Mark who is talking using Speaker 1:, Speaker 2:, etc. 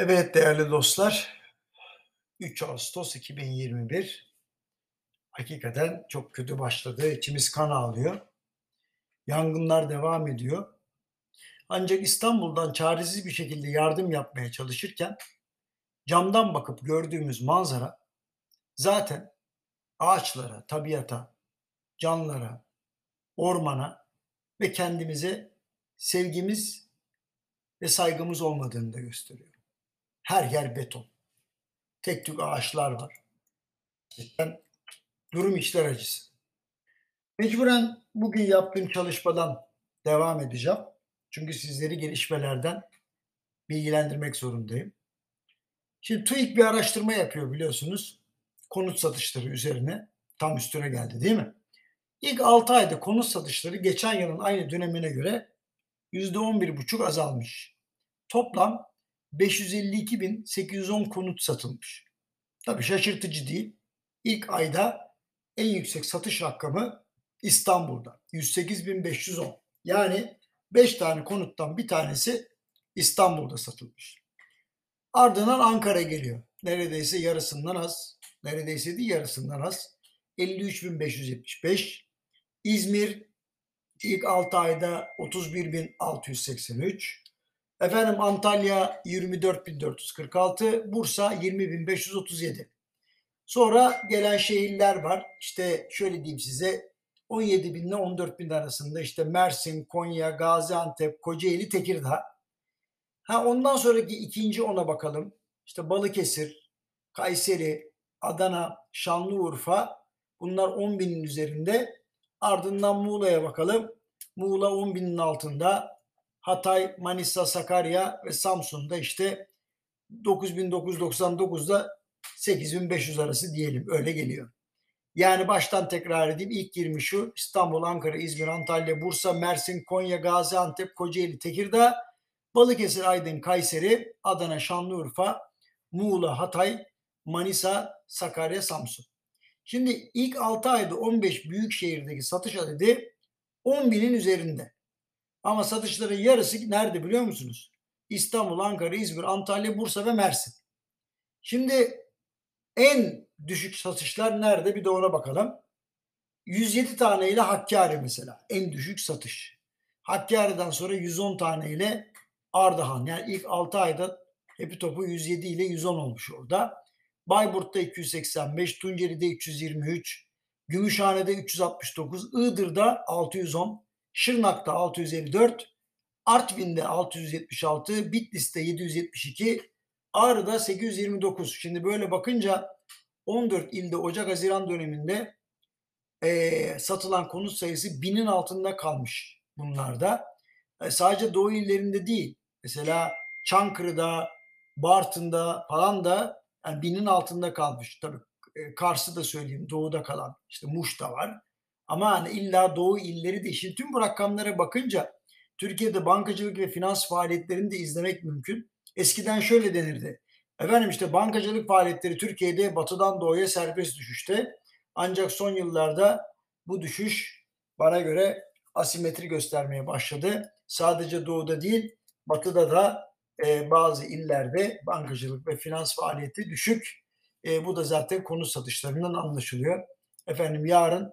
Speaker 1: Evet değerli dostlar, 3 Ağustos 2021 hakikaten çok kötü başladı. İçimiz kan ağlıyor. Yangınlar devam ediyor. Ancak İstanbul'dan çaresiz bir şekilde yardım yapmaya çalışırken camdan bakıp gördüğümüz manzara zaten ağaçlara, tabiata, canlara, ormana ve kendimize sevgimiz ve saygımız olmadığını da gösteriyor. Her yer beton. Tek tük ağaçlar var. Cidden durum içler acısı. Mecburen bugün yaptığım çalışmadan devam edeceğim. Çünkü sizleri gelişmelerden bilgilendirmek zorundayım. Şimdi TÜİK bir araştırma yapıyor biliyorsunuz. Konut satışları üzerine. Tam üstüne geldi değil mi? İlk 6 ayda konut satışları geçen yılın aynı dönemine göre %11,5 azalmış. Toplam 552.810 konut satılmış. Tabii şaşırtıcı değil. İlk ayda en yüksek satış rakamı İstanbul'da. 108.510. Yani 5 tane konuttan bir tanesi İstanbul'da satılmış. Ardından Ankara geliyor. Neredeyse yarısından az. Neredeyse değil yarısından az. 53.575. İzmir ilk 6 ayda 31.683. Efendim Antalya 24.446, Bursa 20.537. Sonra gelen şehirler var. İşte şöyle diyeyim size 17 bin ile 14 bin arasında işte Mersin, Konya, Gaziantep, Kocaeli, Tekirdağ. Ha ondan sonraki ikinci ona bakalım. İşte Balıkesir, Kayseri, Adana, Şanlıurfa bunlar 10 binin üzerinde. Ardından Muğla'ya bakalım. Muğla 10 binin altında. Hatay, Manisa, Sakarya ve Samsun'da işte 9999'da 8500 arası diyelim öyle geliyor. Yani baştan tekrar edeyim ilk 20 şu İstanbul, Ankara, İzmir, Antalya, Bursa, Mersin, Konya, Gaziantep, Kocaeli, Tekirdağ, Balıkesir, Aydın, Kayseri, Adana, Şanlıurfa, Muğla, Hatay, Manisa, Sakarya, Samsun. Şimdi ilk 6 ayda 15 büyük şehirdeki satış adedi 10 binin üzerinde. Ama satışların yarısı nerede biliyor musunuz? İstanbul, Ankara, İzmir, Antalya, Bursa ve Mersin. Şimdi en düşük satışlar nerede bir de ona bakalım. 107 tane ile Hakkari mesela en düşük satış. Hakkari'den sonra 110 tane ile Ardahan yani ilk 6 ayda hepi topu 107 ile 110 olmuş orada. Bayburt'ta 285, Tunceli'de 323, Gümüşhane'de 369, Iğdır'da 610, Şırnak'ta 654, Artvin'de 676, Bitlis'te 772, Ağrı'da 829. Şimdi böyle bakınca 14 ilde Ocak-Haziran döneminde e, satılan konut sayısı binin altında kalmış bunlarda. E, sadece Doğu illerinde değil. Mesela Çankırı'da, Bartın'da falan da yani binin altında kalmış. Tabii e, Kars'ı da söyleyeyim doğuda kalan işte Muş da var. Ama hani illa doğu illeri de şimdi tüm bu rakamlara bakınca Türkiye'de bankacılık ve finans faaliyetlerini de izlemek mümkün. Eskiden şöyle denirdi. Efendim işte bankacılık faaliyetleri Türkiye'de batıdan doğuya serbest düşüşte. Ancak son yıllarda bu düşüş bana göre asimetri göstermeye başladı. Sadece doğuda değil batıda da e, bazı illerde bankacılık ve finans faaliyeti düşük. E, bu da zaten konu satışlarından anlaşılıyor. Efendim yarın